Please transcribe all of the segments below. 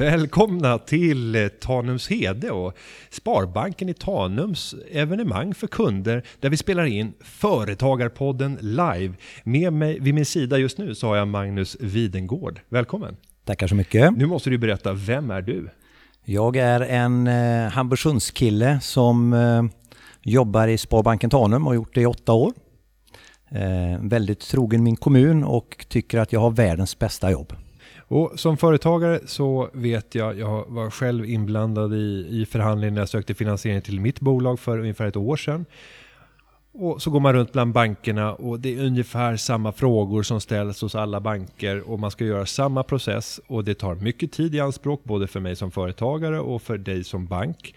Välkomna till eh, Tanumshede och Sparbanken i Tanums evenemang för kunder där vi spelar in Företagarpodden live. Med mig vid min sida just nu så har jag Magnus Widengård. Välkommen! Tackar så mycket. Nu måste du berätta, vem är du? Jag är en eh, Hamburgsundskille som eh, jobbar i Sparbanken Tanum och har gjort det i åtta år. Eh, väldigt trogen min kommun och tycker att jag har världens bästa jobb. Och som företagare så vet jag, jag var själv inblandad i, i förhandlingen när jag sökte finansiering till mitt bolag för ungefär ett år sedan. Och så går man runt bland bankerna och det är ungefär samma frågor som ställs hos alla banker och man ska göra samma process och det tar mycket tid i anspråk både för mig som företagare och för dig som bank.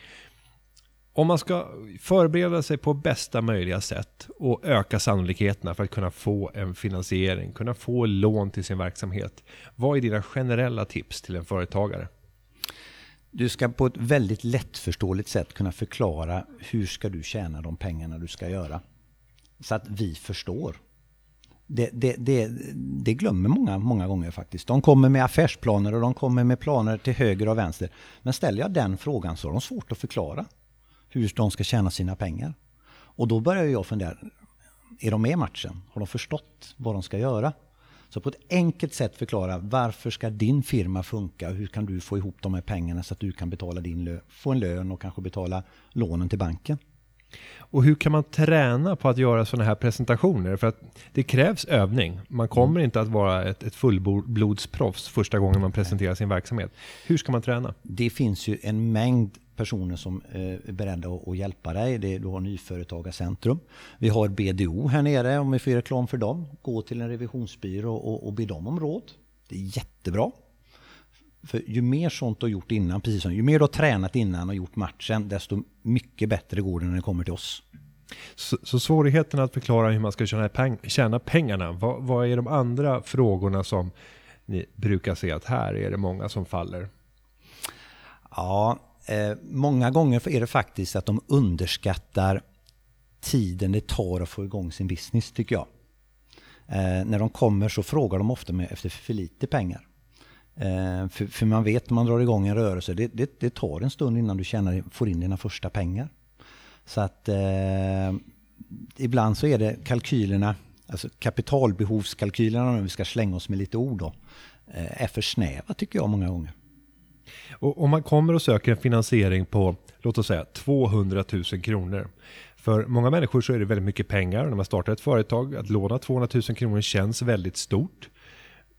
Om man ska förbereda sig på bästa möjliga sätt och öka sannolikheterna för att kunna få en finansiering, kunna få lån till sin verksamhet. Vad är dina generella tips till en företagare? Du ska på ett väldigt lättförståeligt sätt kunna förklara hur ska du tjäna de pengarna du ska göra. Så att vi förstår. Det, det, det, det glömmer många många gånger faktiskt. De kommer med affärsplaner och de kommer med planer till höger och vänster. Men ställer jag den frågan så har de svårt att förklara hur de ska tjäna sina pengar. Och då börjar jag fundera, är de med i matchen? Har de förstått vad de ska göra? Så på ett enkelt sätt förklara varför ska din firma funka? Hur kan du få ihop de här pengarna så att du kan betala din lön, få en lön och kanske betala lånen till banken? Och hur kan man träna på att göra sådana här presentationer? För att det krävs övning. Man kommer inte att vara ett, ett fullblodsproffs första gången man presenterar sin verksamhet. Hur ska man träna? Det finns ju en mängd personer som eh, är beredda att hjälpa dig. Det, du har Nyföretagarcentrum. Vi har BDO här nere om vi får reklam för dem. Gå till en revisionsbyrå och, och be dem om råd. Det är jättebra. För ju mer sånt du har gjort innan, precis som ju mer du har tränat innan och gjort matchen, desto mycket bättre går det när det kommer till oss. Så, så svårigheten att förklara hur man ska tjäna, peng, tjäna pengarna, vad, vad är de andra frågorna som ni brukar se att här är det många som faller? Ja, eh, många gånger är det faktiskt att de underskattar tiden det tar att få igång sin business tycker jag. Eh, när de kommer så frågar de ofta efter för lite pengar. Eh, för, för, man vet när man drar igång en rörelse, det, det, det tar en stund innan du tjänar, får in dina första pengar. Så att eh, ibland så är det kalkylerna, alltså kapitalbehovskalkylerna, om vi ska slänga oss med lite ord då, eh, är för snäva tycker jag många gånger. Och om man kommer och söker en finansiering på, låt oss säga 200 000 kronor. För många människor så är det väldigt mycket pengar när man startar ett företag. Att låna 200 000 kronor känns väldigt stort.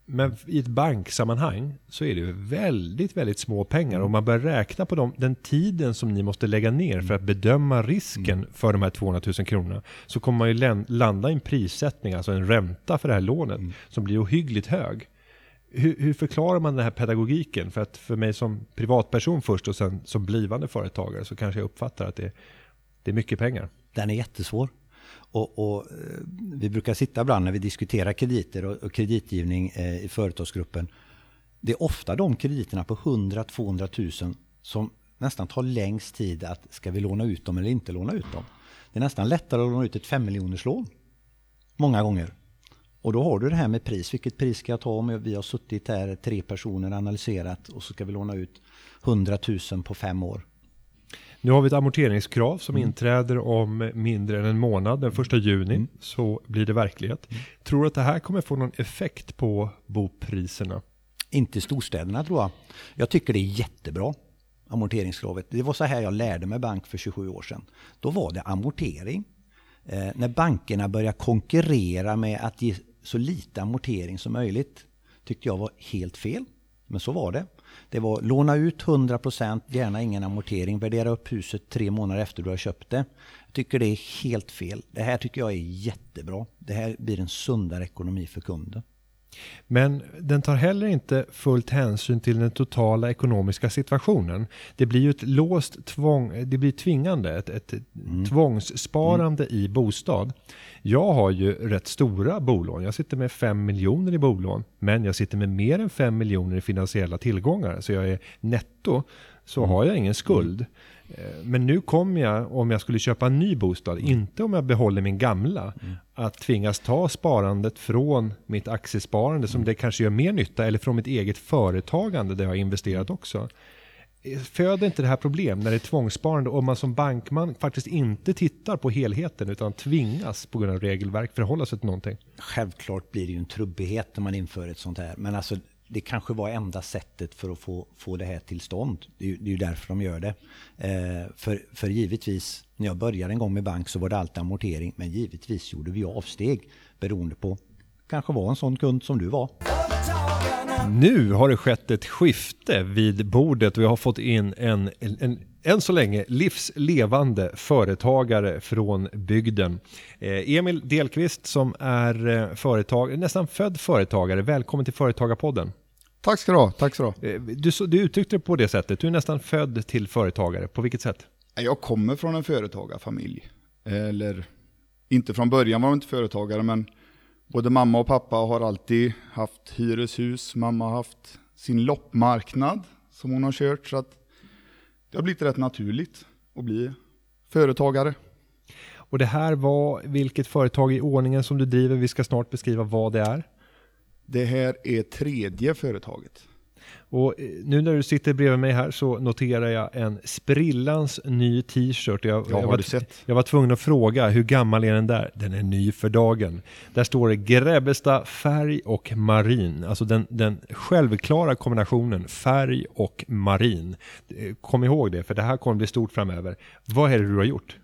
Men i ett banksammanhang så är det väldigt, väldigt små pengar. Om man börjar räkna på dem, den tiden som ni måste lägga ner för att bedöma risken mm. för de här 200 000 kronorna. Så kommer man ju landa i en prissättning, alltså en ränta för det här lånet, mm. som blir ohyggligt hög. Hur, hur, förklarar man den här pedagogiken? För att för mig som privatperson först och sen som blivande företagare så kanske jag uppfattar att det, det är mycket pengar. Den är jättesvår. Och, och, eh, vi brukar sitta ibland när vi diskuterar krediter och, och kreditgivning eh, i företagsgruppen. Det är ofta de krediterna på 100-200 000 som nästan tar längst tid att ska vi låna ut dem eller inte låna ut dem. Det är nästan lättare att låna ut ett 5 miljoners lån. Många gånger. Och då har du det här med pris. Vilket pris ska jag ta om vi har suttit här tre personer analyserat och så ska vi låna ut 100 000 på fem år. Nu har vi ett amorteringskrav som mm. inträder om mindre än en månad, den första juni, mm. så blir det verklighet. Mm. Tror du att det här kommer få någon effekt på bopriserna? Inte i storstäderna tror jag. Jag tycker det är jättebra, amorteringskravet. Det var så här jag lärde mig bank för 27 år sedan. Då var det amortering. Eh, när bankerna började konkurrera med att ge så lite amortering som möjligt tyckte jag var helt fel. Men så var det. Det var låna ut 100%, gärna ingen amortering, värdera upp huset tre månader efter du har köpt det. Jag tycker det är helt fel. Det här tycker jag är jättebra. Det här blir en sundare ekonomi för kunden. Men den tar heller inte fullt hänsyn till den totala ekonomiska situationen. Det blir ju ett låst tvång, det blir tvingande, ett, ett mm. tvångssparande mm. i bostad. Jag har ju rätt stora bolån. Jag sitter med 5 miljoner i bolån, men jag sitter med mer än 5 miljoner i finansiella tillgångar. Så jag är netto, så mm. har jag ingen skuld. Eh, Men nu kommer jag, om jag skulle köpa en ny bostad, inte om jag behåller min gamla, att tvingas ta sparandet från mitt aktiesparande som det kanske gör mer nytta, eller från mitt eget företagande där jag har investerat också. Föder inte det här problem när det är tvångssparande Om man som bankman faktiskt inte tittar på helheten utan tvingas på grund av regelverk förhålla sig till någonting? Självklart blir det ju en trubbighet när man inför ett sånt här. Men alltså, det kanske var enda sättet för att få, få det här till stånd. Det är, ju- det är ju därför de gör det. Eh, för, för givetvis, när jag började en gång med bank så var det alltid amortering. Men givetvis gjorde vi avsteg beroende på, kanske var en sån kund som du var. Nu har det skett ett skifte vid bordet och jag har fått in en, en, en än så länge livslevande företagare från bygden. Eh, Emil Delqvist som är eh, företag, nästan född företagare. Välkommen till Företagarpodden. Tack ska du ha. Tack ska du ha. Eh, du, du uttryckte det på det sättet, du är nästan född till företagare. På vilket sätt? Jag kommer från en företagarfamilj. Eller, inte från början var de inte företagare, men både mamma och pappa har alltid haft hyreshus. Mamma har haft sin loppmarknad som hon har kört. Så att det har blivit rätt naturligt att bli företagare. Och det här var vilket företag i ordningen som du driver. Vi ska snart beskriva vad det är. Det här är tredje företaget. Och eh, nu när du sitter bredvid mig här så noterar jag en sprillans ny t-shirt. Jag, Ja, jag, var, jag var tvungen att fråga hur gammal är den där? Den är ny för dagen. Där står det Grebbestad färg och marin. Alltså den, den självklara kombinationen färg och marin. Eh, Kom ihåg det, för det här kommer bli stort framöver. Vad är det du har gjort?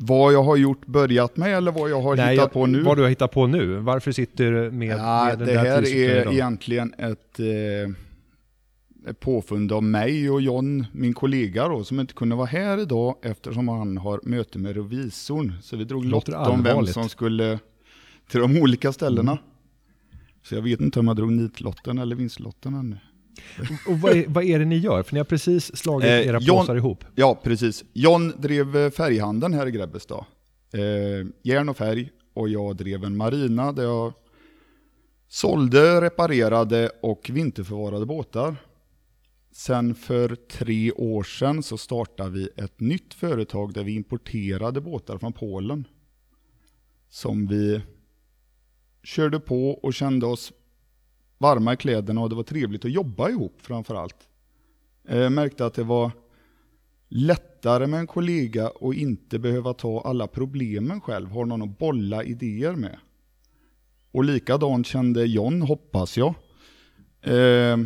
Vad jag har gjort, börjat med eller vad jag har hittat jag- på nu? Vad du har hittat på nu. Varför sitter du med, Ja, med den det där här t-shirten är idag? egentligen ett, eh, ett påfund av mig och John, min kollega då, som inte kunde vara här idag eftersom han har möte med revisorn. Så vi drog lott om vem som skulle till de olika ställena. Så jag vet inte om jag drog nitlotten eller vinstlotten ännu. Och vad är, vad är det ni gör? För ni har precis slagit Eh, era John- påsar ihop. Ja, precis. John drev eh, färghandeln här i Grebbestad. Eh, järn och färg. Och jag drev en marina där jag sålde, reparerade och vinterförvarade båtar. Sen för tre år sedan så startade vi ett nytt företag där vi importerade båtar från Polen. Som vi körde på och kände oss varma i kläderna och det var trevligt att jobba ihop framför allt. Eh, märkte att det var lättare med en kollega och inte behöva ta alla problemen själv, ha någon att bolla idéer med. Och likadant kände John, hoppas jag. Eh,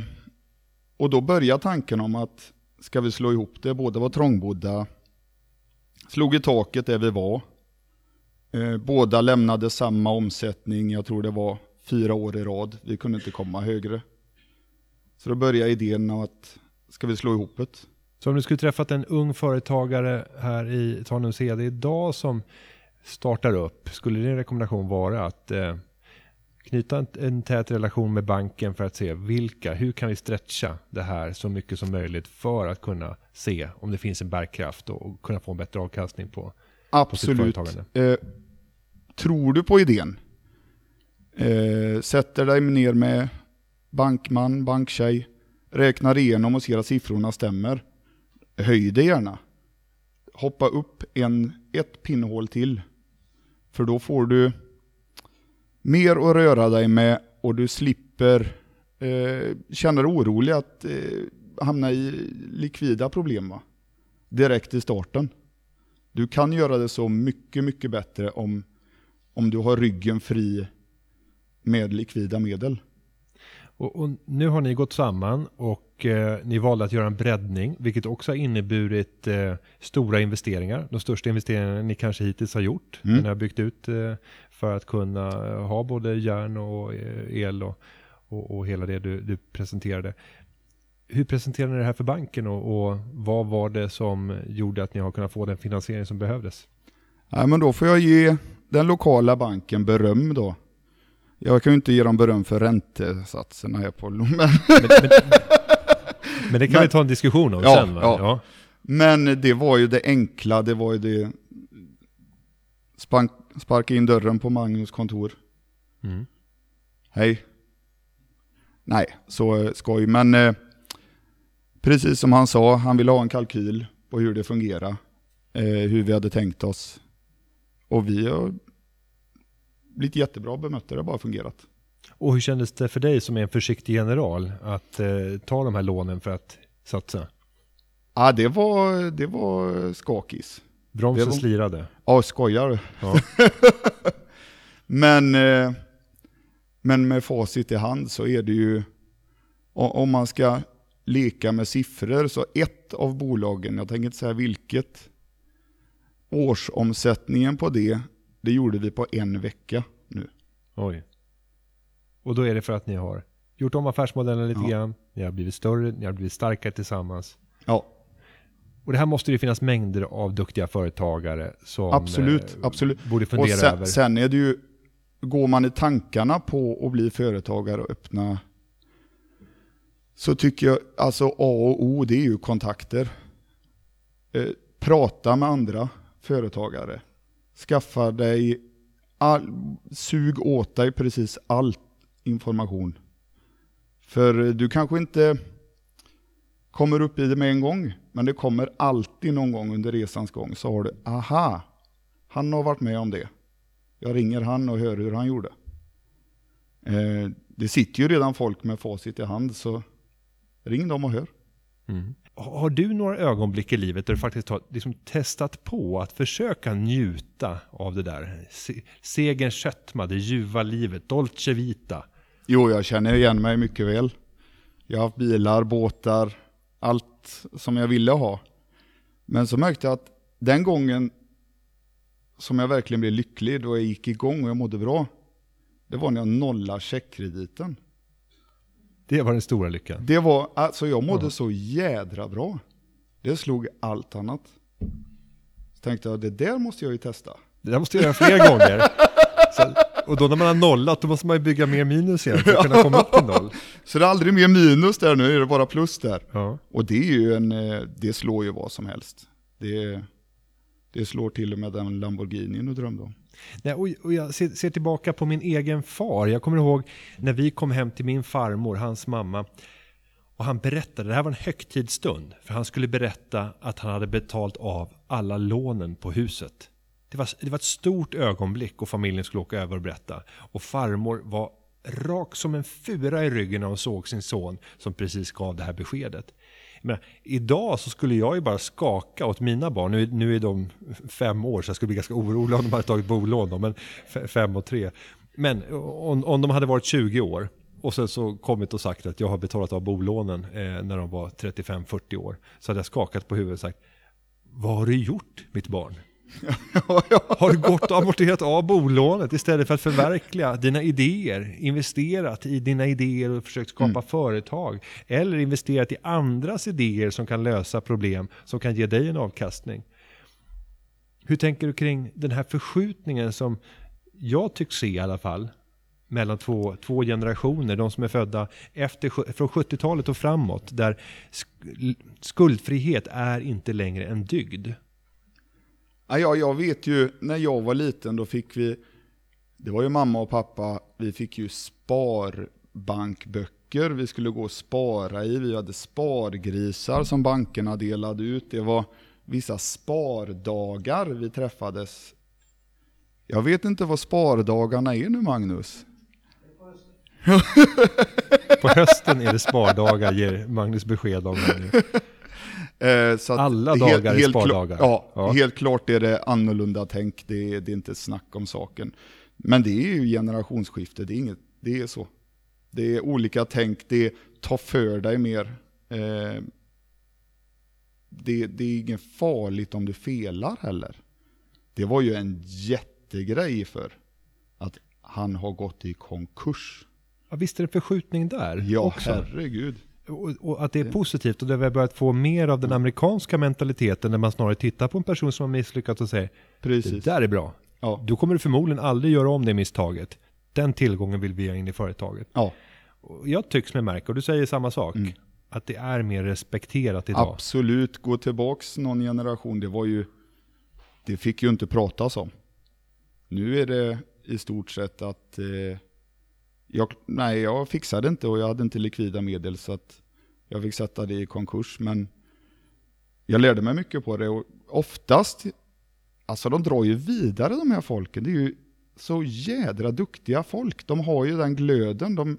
och då började tanken om att ska vi slå ihop det, båda var trångbodda, slog i taket där vi var. Eh, båda lämnade samma omsättning, jag tror det var fyra år i rad, vi kunde inte komma högre. Så då började idén om att ska vi slå ihop det? Så om du skulle träffat en ung företagare här i Tanums Hede idag som startar upp, skulle din rekommendation vara att eh, knyta en, en tät relation med banken för att se vilka, hur kan vi stretcha det här så mycket som möjligt för att kunna se om det finns en bärkraft och, och kunna få en bättre avkastning på. Absolut. företagande. Eh, tror du på idén? Eh, sätter dig ner med bankman, banktjej, räknar igenom och ser att siffrorna stämmer. Höj det gärna. Hoppa upp en, ett pinnhål till. För då får du mer att röra dig med och du slipper eh, känna dig orolig att eh, hamna i likvida problem va? direkt i starten. Du kan göra det så mycket, mycket bättre om, om du har ryggen fri med likvida medel. Och, och nu har ni gått samman och eh, ni valde att göra en breddning, vilket också har inneburit eh, stora investeringar. De största investeringarna ni kanske hittills har gjort. Mm. Ni har byggt ut eh, för att kunna eh, ha både järn och eh, el och, och, och hela det du, du presenterade. Hur presenterade ni det här för banken och, vad var det som gjorde att ni har kunnat få den finansiering som behövdes? Nej, men då får jag ge den lokala banken beröm då. Jag kan ju inte ge dem beröm för räntesatserna här på men, Men, men, det kan Men- vi ta en diskussion om Ja, sen va? ja. men det var ju det enkla, det var ju det spank, sparka in dörren på Magnus kontor. Mm. Hej. Nej, så eh, skoj. Men eh, precis som han sa, han ville ha en kalkyl på hur det fungerar. Eh, hur vi hade tänkt oss. Och vi har blivit jättebra bemötta, det har bara fungerat. Och hur kändes det för dig som är en försiktig general att eh, ta de här lånen för att satsa? Ja, det var, det var skakis. Bromsen var- slirade. Ja, skojar du? Ja. Men, eh, men med facit i hand så är det ju, om man ska leka med siffror, så ett av bolagen, jag tänker inte säga vilket, årsomsättningen på det, det gjorde vi på en vecka nu. Oj. Och då är det för att ni har gjort om affärsmodellen lite Ja. grann. Ni har blivit större, ni har blivit starkare tillsammans. Ja, Och det här måste ju finnas mängder av duktiga företagare som absolut, eh, absolut. borde Och fundera sen, över. sen är det ju, går man i tankarna på att bli företagare och öppna, så tycker jag, alltså A och O, det är ju kontakter. Eh, prata med andra företagare. Skaffa dig, all, sug åt dig precis all information. För du kanske inte kommer upp i det med en gång, men det kommer alltid någon gång under resans gång så har du, aha, han har varit med om det. Jag ringer han och hör hur han gjorde. Eh, det sitter ju redan folk med facit i hand, så ring dem och hör. Mm. Har du några ögonblick i livet där du faktiskt har liksom testat på att försöka njuta av det där? Se, segerns sötma, det ljuva livet, dolce vita. Jo, jag känner igen mig mycket väl. Jag har haft bilar, båtar, allt som jag ville ha. Men så märkte jag att den gången som jag verkligen blev lycklig, då jag gick igång och jag mådde bra, det var när jag nollade checkkrediten. Det var den stora lyckan. Det var, alltså jag mådde Ja. så jädra bra. Det slog allt annat. Så tänkte jag, det där måste jag ju testa. Det där måste jag göra fler gånger. Så, och då när man har nollat, då måste man ju bygga mer minus igen för att kunna komma upp till noll. Så det är aldrig mer minus där nu, är det bara plus där. Ja. Och det är ju en, eh, det slår ju vad som helst. Det, det slår till och med den Lamborghini du drömde om. Nej, och, och jag ser, ser tillbaka på min egen far. Jag kommer ihåg när vi kom hem till min farmor, hans mamma. Och han berättade, det här var en högtidsstund. För han skulle berätta att han hade betalt av alla lånen på huset. Det var, det var ett stort ögonblick och familjen skulle åka över och berätta. Och farmor var rak som en fura i ryggen när hon såg sin son som precis gav det här beskedet. Men idag så skulle jag ju bara skaka åt mina barn. Nu, nu är de fem år så jag skulle bli ganska orolig om de hade tagit bolån. Då, men fem och tre. Men om, om de hade varit 20 år och sen så kommit och sagt att jag har betalat av bolånen eh, när de var 35-40 år. Så hade jag skakat på huvudet och sagt Vad har du gjort mitt barn? Har du gått och amorterat av bolånet istället för att förverkliga dina idéer? Investerat i dina idéer och försökt skapa företag? Eller investerat i andras idéer som kan lösa problem som kan ge dig en avkastning? Hur tänker du kring den här förskjutningen som jag tycks se i alla fall mellan två, två generationer, de som är födda efter, från 70-talet och framåt, där sk- skuldfrihet är inte längre en dygd. Ja, jag, jag vet ju, när jag var liten då fick vi, det var ju mamma och pappa, vi fick ju sparbankböcker vi skulle gå och spara i. Vi hade spargrisar som bankerna delade ut. Det var vissa spardagar vi träffades. Jag vet inte vad spardagarna är nu Magnus. På hösten är det spardagar, ger Magnus besked om. nu. Eh, så Alla dagar är kla- spardagar. ja, Ja. helt klart är det annorlunda tänk. Det är, det är inte snack om saken. Men det är ju generationsskifte, det är, inget, det är så. Det är olika tänk, det är ta för dig mer. Eh, det, det är inget farligt om du felar heller. Det var ju en jättegrej för att han har gått i konkurs. Ja, visst är det förskjutning där Ja, också? herregud. Och, och att det är positivt och där vi har börjat få mer av den amerikanska mentaliteten där man snarare tittar på en person som har misslyckats och säger det Precis. där är bra. Ja. Då kommer du förmodligen aldrig göra om det misstaget. Den tillgången vill vi ha in i företaget. ja. Jag tycks mig märka, och du säger samma sak, Mm. att det är mer respekterat idag. Absolut, gå tillbaks någon generation, det var ju, det fick ju inte pratas om. Nu är det i stort sett att, eh, jag, nej jag fixade inte och jag hade inte likvida medel så att Jag fick sätta det i konkurs, men jag lärde mig mycket på det. Och oftast, alltså de drar ju vidare de här folken. Det är ju så jädra duktiga folk. De har ju den glöden. De,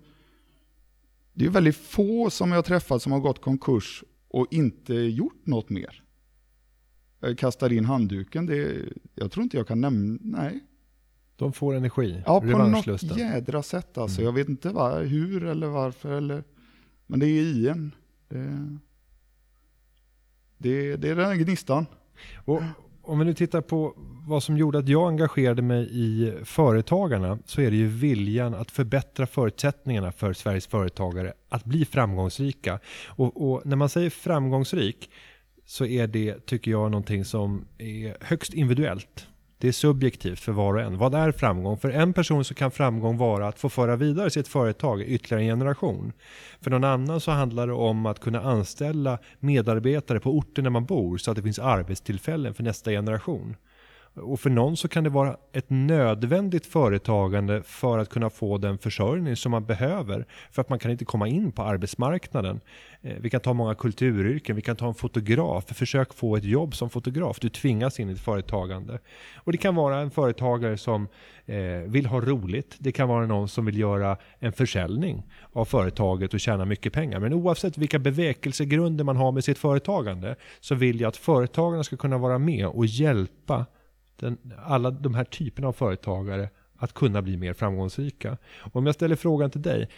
det är väldigt få som jag träffat som har gått konkurs och inte gjort något mer. Jag kastar in handduken, det, jag tror inte jag kan nämna, nej. De får energi, Ja, på något revanschlusten. jädra sätt alltså. Mm. Jag vet inte var, hur eller varför eller, men det är i en. Det, det, det är den här gnistan. Och om vi nu tittar på vad som gjorde att jag engagerade mig i Företagarna så är det ju viljan att förbättra förutsättningarna för Sveriges företagare att bli framgångsrika. Och, och när man säger framgångsrik så är det, tycker jag, någonting som är högst individuellt. Det är subjektivt för var och en. Vad är framgång? För en person så kan framgång vara att få föra vidare sitt företag i ytterligare en generation. För någon annan så handlar det om att kunna anställa medarbetare på orten där man bor så att det finns arbetstillfällen för nästa generation. Och för någon så kan det vara ett nödvändigt företagande för att kunna få den försörjning som man behöver. För att man kan inte komma in på arbetsmarknaden. Eh, vi kan ta många kulturyrken, vi kan ta en fotograf. Försök få ett jobb som fotograf. Du tvingas in i ett företagande. Och det kan vara en företagare som eh, vill ha roligt. Det kan vara någon som vill göra en försäljning av företaget och tjäna mycket pengar. Men oavsett vilka bevekelsegrunder man har med sitt företagande så vill jag att företagarna ska kunna vara med och hjälpa den, alla de här typerna av företagare att kunna bli mer framgångsrika. Och om jag ställer frågan till dig,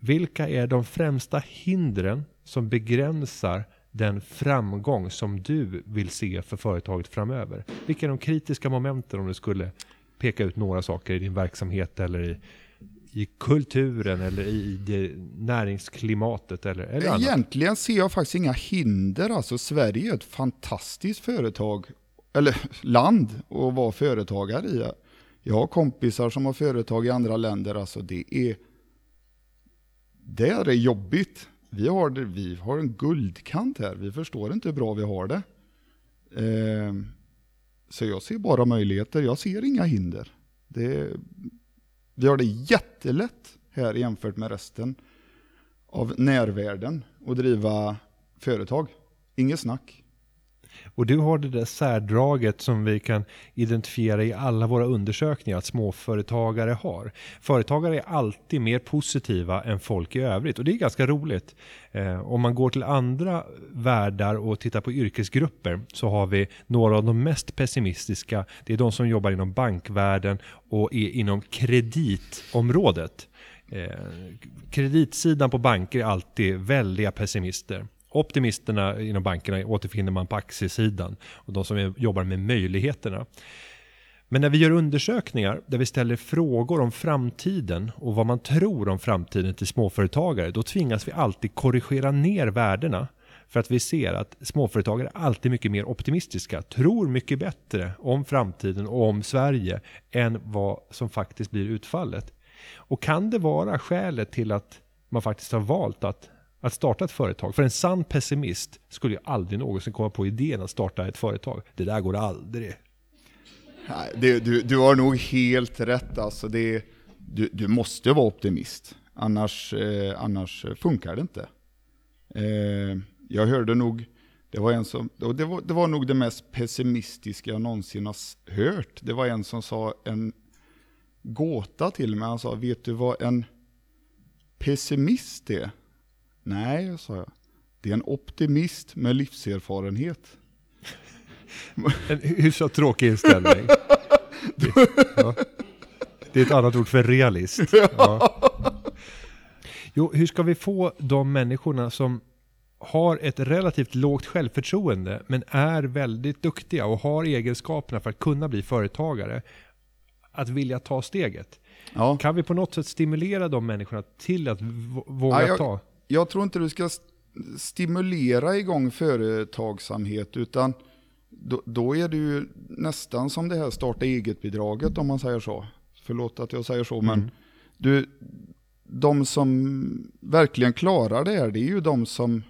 vilka är de främsta hindren som begränsar den framgång som du vill se för företaget framöver? Vilka är de kritiska momenten om du skulle peka ut några saker i din verksamhet eller i, i kulturen eller i det näringsklimatet eller, eller annat? Egentligen ser jag faktiskt inga hinder. Alltså Sverige är ett fantastiskt företag, eller land, att vara företagare i. Jag har kompisar som har företag i andra länder. Alltså det är, det är jobbigt. Vi har, det, vi har en guldkant här. Vi förstår inte hur bra vi har det. Eh, så jag ser bara möjligheter. Jag ser inga hinder. Det, vi har det jättelätt här jämfört med resten av närvärlden att driva företag. Inget snack. Och du har det där särdraget som vi kan identifiera i alla våra undersökningar att småföretagare har. Företagare är alltid mer positiva än folk i övrigt och det är ganska roligt. Eh, om man går till andra världar och tittar på yrkesgrupper så har vi några av de mest pessimistiska. Det är de som jobbar inom bankvärlden och är inom kreditområdet. Eh, kreditsidan på banker är alltid väldiga pessimister. Optimisterna inom bankerna återfinner man på aktiesidan och de som jobbar med möjligheterna. Men när vi gör undersökningar där vi ställer frågor om framtiden och vad man tror om framtiden till småföretagare, då tvingas vi alltid korrigera ner värdena. För att vi ser att småföretagare är alltid mycket mer optimistiska, tror mycket bättre om framtiden och om Sverige än vad som faktiskt blir utfallet. Och kan det vara skälet till att man faktiskt har valt att, att starta ett företag? För en sann pessimist skulle ju aldrig någonsin komma på idén att starta ett företag. Det där går aldrig. Nej, det, du, du har nog helt rätt. Alltså det, du, du måste vara optimist. Annars, eh, annars funkar det inte. Eh, jag hörde nog, det var, en som, och det, var, det var nog det mest pessimistiska jag någonsin har hört. Det var en som sa en gåta till mig. Han sa, vet du vad en pessimist är? Nej, sa jag. Det är en optimist med livserfarenhet. En hyfsat tråkig inställning. Det, ja. det är ett annat ord för realist. Ja. Jo, hur ska vi få de människorna som har ett relativt lågt självförtroende men är väldigt duktiga och har egenskaperna för att kunna bli företagare att vilja ta steget? Ja. Kan vi på något sätt stimulera de människorna till att våga Ja, jag- ta? Jag tror inte du ska st- stimulera igång företagsamhet utan då, då är det ju nästan som det här starta eget-bidraget om man säger så. Förlåt att jag säger så men du, de som verkligen klarar det här det är ju de som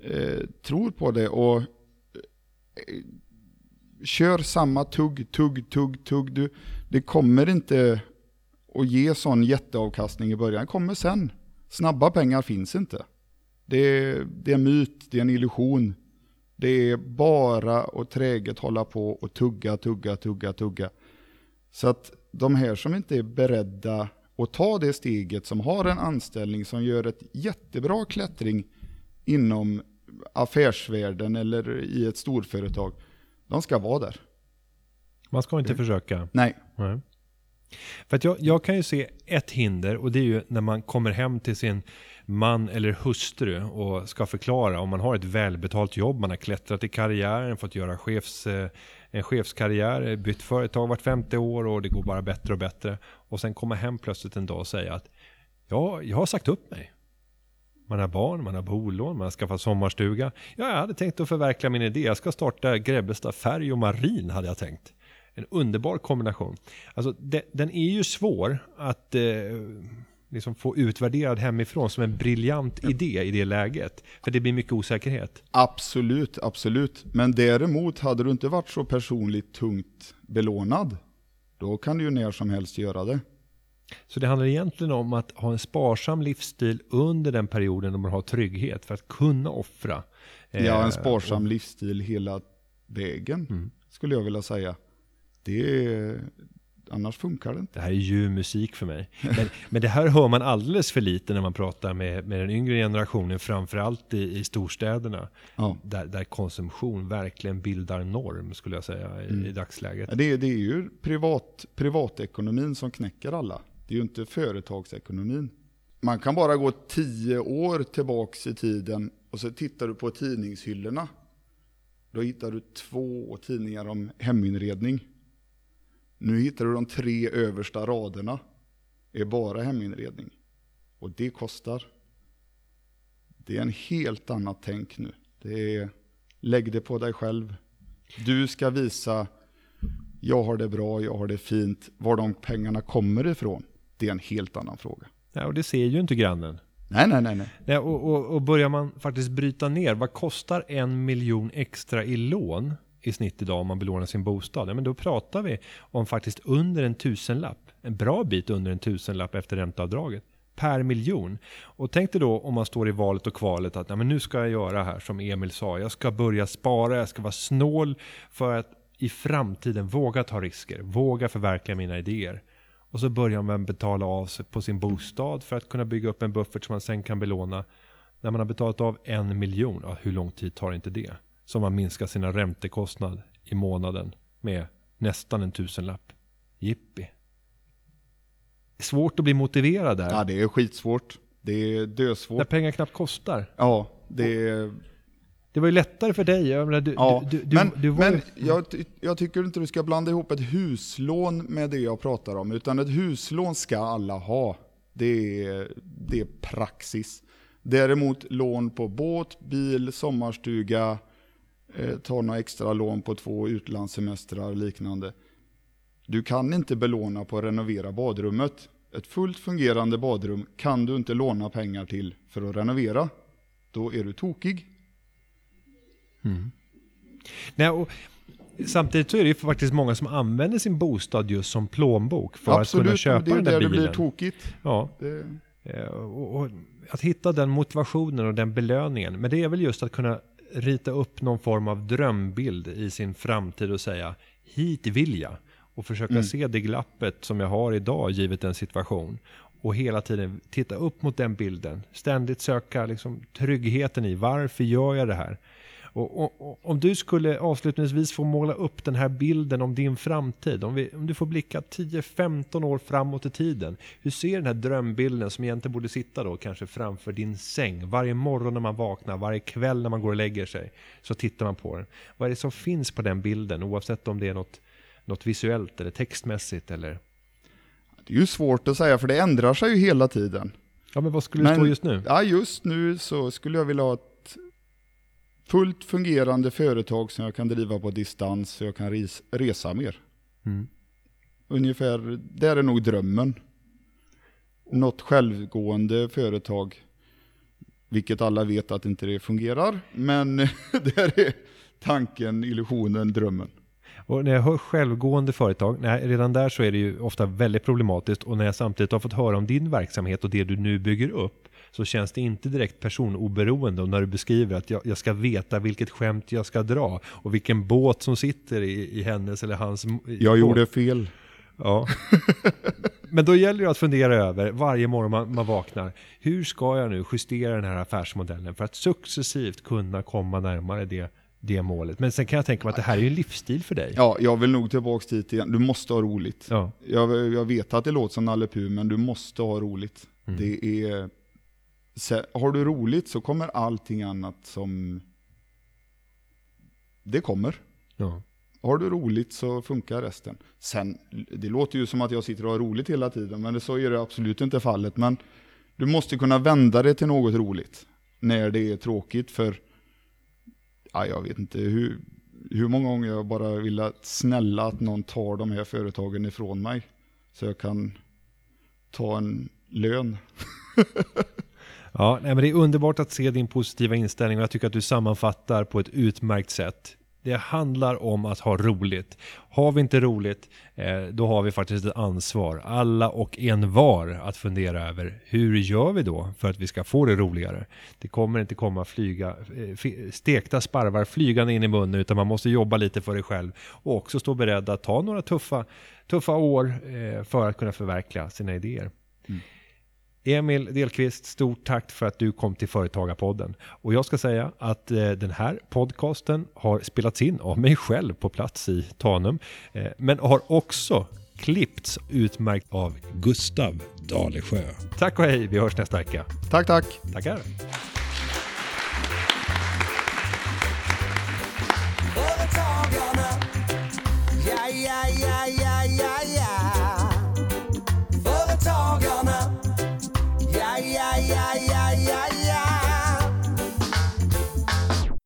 eh, tror på det och eh, kör samma tugg, tugg, tugg, tugg. Du, det kommer inte att ge sån jätteavkastning i början, det kommer sen. Snabba pengar finns inte. Det är, det är en myt, det är en illusion. Det är bara att träget hålla på och tugga, tugga, tugga, tugga. Så att de här som inte är beredda att ta det steget, som har en anställning som gör ett jättebra klättring inom affärsvärlden eller i ett storföretag, de ska vara där. Man ska inte försöka. Nej, Nej. För att jag, jag kan ju se ett hinder och det är ju när man kommer hem till sin man eller hustru och ska förklara om man har ett välbetalt jobb, man har klättrat i karriären, fått göra chefs, en chefskarriär, bytt företag vart femte år och det går bara bättre och bättre. Och sen komma hem plötsligt en dag och säga att ja, jag har sagt upp mig. Man har barn, man har bolån, man har skaffat sommarstuga. Ja, jag hade tänkt att förverkliga min idé. Jag ska starta Grebbestad Färg och Marin hade jag tänkt. En underbar kombination. Alltså, de, den är ju svår att eh, liksom få utvärderad hemifrån som en briljant idé i det läget. För det blir mycket osäkerhet. absolut, absolut. Men däremot, hade du inte varit så personligt tungt belånad, då kan du ju när som helst göra det. Så det handlar egentligen om att ha en sparsam livsstil under den perioden då man har trygghet för att kunna offra. Ja, Eh, en sparsam livsstil hela vägen, Mm. skulle jag vilja säga. Det är, annars funkar det inte. Det här är ju musik för mig. Men, men det här hör man alldeles för lite när man pratar med, med den yngre generationen, framförallt i, i storstäderna. Ja. Där, där konsumtion verkligen bildar norm, skulle jag säga, i, Mm. i dagsläget. Ja, Det, är- det är ju privat, privatekonomin som knäcker alla. Det är ju inte företagsekonomin. Man kan bara gå tio år tillbaks i tiden och så tittar du på tidningshyllorna. Då hittar du två tidningar om heminredning. Nu hittar du de tre översta raderna. är bara heminredning. Och det kostar. Det är en helt annat tänk nu. Det är, lägg det på dig själv. Du ska visa, jag har det bra, jag har det fint. Var de pengarna kommer ifrån, det är en helt annan fråga. Ja, och det ser ju inte grannen. Nej, nej, nej, nej. Nej, och, och, och börjar man faktiskt bryta ner, vad kostar en miljon extra i lån i snitt idag om man belånar sin bostad? Ja, men då pratar vi om faktiskt under en tusenlapp. En bra bit under en tusenlapp efter ränteavdraget. Per miljon. Och tänk dig då om man står i valet och kvalet att ja, men nu ska jag göra här som Emil sa. Jag ska börja spara, jag ska vara snål för att i framtiden våga ta risker, våga förverkliga mina idéer. Och så börjar man betala av sig på sin bostad för att kunna bygga upp en buffert som man sen kan belåna. När man har betalat av en miljon, ja, hur lång tid tar inte det? Så man minskar sina räntekostnad i månaden med nästan en tusenlapp. Jippi. Svårt att bli motiverad där. Ja, det är skitsvårt. Det är När dösvårt. pengar knappt kostar. Ja, det är... Det var ju lättare för dig. Jag menar, du, Ja, du, du, men, du var ju- men jag, jag tycker inte du ska blanda ihop ett huslån med det jag pratar om. Utan ett huslån ska alla ha. Det är, det är praxis. Däremot lån på båt, bil, sommarstuga, eh, ta några extra lån på två utlandssemestrar och liknande. Du kan inte belåna på att renovera badrummet. Ett fullt fungerande badrum kan du inte låna pengar till för att renovera. Då är du tokig. Nej, och samtidigt så är det ju faktiskt många som använder sin bostad just som plånbok för att kunna köpa det är den där där det bilen. blir tokigt. Ja, Det, eh, och, och att hitta den motivationen och den belöningen. Men det är väl just att kunna rita upp någon form av drömbild i sin framtid och säga hit vill jag. Och försöka Mm. se det glappet som jag har idag givet en situation. Och hela tiden titta upp mot den bilden. Ständigt söka liksom, tryggheten i varför gör jag det här? Och, och, och, om du skulle avslutningsvis få måla upp den här bilden om din framtid, om, vi, om du får blicka 10-15 år framåt i tiden, hur ser den här drömbilden som egentligen borde sitta då kanske framför din säng varje morgon när man vaknar, varje kväll när man går och lägger sig, så tittar man på den. Vad är det som finns på den bilden, oavsett om det är något, något visuellt eller textmässigt eller... det är ju svårt att säga för det ändrar sig ju hela tiden. Ja men vad skulle det stå just nu? Ja, just nu så skulle jag vilja ha ett fullt fungerande företag som jag kan driva på distans så jag kan res, resa mer. Mm. Ungefär, där är nog drömmen. Något självgående företag, vilket alla vet att inte det fungerar, men där är tanken, illusionen, drömmen. Och när jag hör självgående företag, nej, redan där så är det ju ofta väldigt problematiskt och när jag samtidigt har fått höra om din verksamhet och det du nu bygger upp så känns det inte direkt personoberoende och när du beskriver att jag, jag, ska veta vilket skämt jag ska dra och vilken båt som sitter i, i hennes eller hans Jag båt. gjorde fel. Ja. Men då gäller det att fundera över varje morgon man, man vaknar. Hur ska jag nu justera den här affärsmodellen för att successivt kunna komma närmare det, det målet? Men sen kan jag tänka mig att det här är ju en livsstil för dig. Ja, jag vill nog tillbaka dit igen. Du måste ha roligt. Ja. Jag, jag vet att det låter som Nalle Puh, men du måste ha roligt. Mm. Det är... Har du roligt så kommer allting annat som... Det kommer. Ja. Har du roligt så funkar resten. Sen, det låter ju som att jag sitter och har roligt hela tiden, men det, så är det absolut inte fallet. Men du måste kunna vända det till något roligt när det är tråkigt. För ja, jag vet inte hur, hur många gånger jag bara vill att snälla att någon tar de här företagen ifrån mig. Så jag kan ta en lön. Ja, nej, men det är underbart att se din positiva inställning och jag tycker att du sammanfattar på ett utmärkt sätt. Det handlar om att ha roligt. Har vi inte roligt, eh, då har vi faktiskt ett ansvar, alla och en var, att fundera över hur gör vi då för att vi ska få det roligare. Det kommer inte komma flyga, eh, stekta sparvar flygande in i munnen, utan man måste jobba lite för det själv och också stå beredd att ta några tuffa, tuffa år eh, för att kunna förverkliga sina idéer. Mm. Emil Delqvist, stort tack för att du kom till Företagarpodden. Och jag ska säga att eh, den här podcasten har spelats in av mig själv på plats i Tanum, eh, men har också klippts utmärkt av Gustav Dalesjö. Tack och hej, vi hörs nästa vecka. Tack, tack! Tackar! Företagarna. Ja, ja, ja, ja, ja, ja.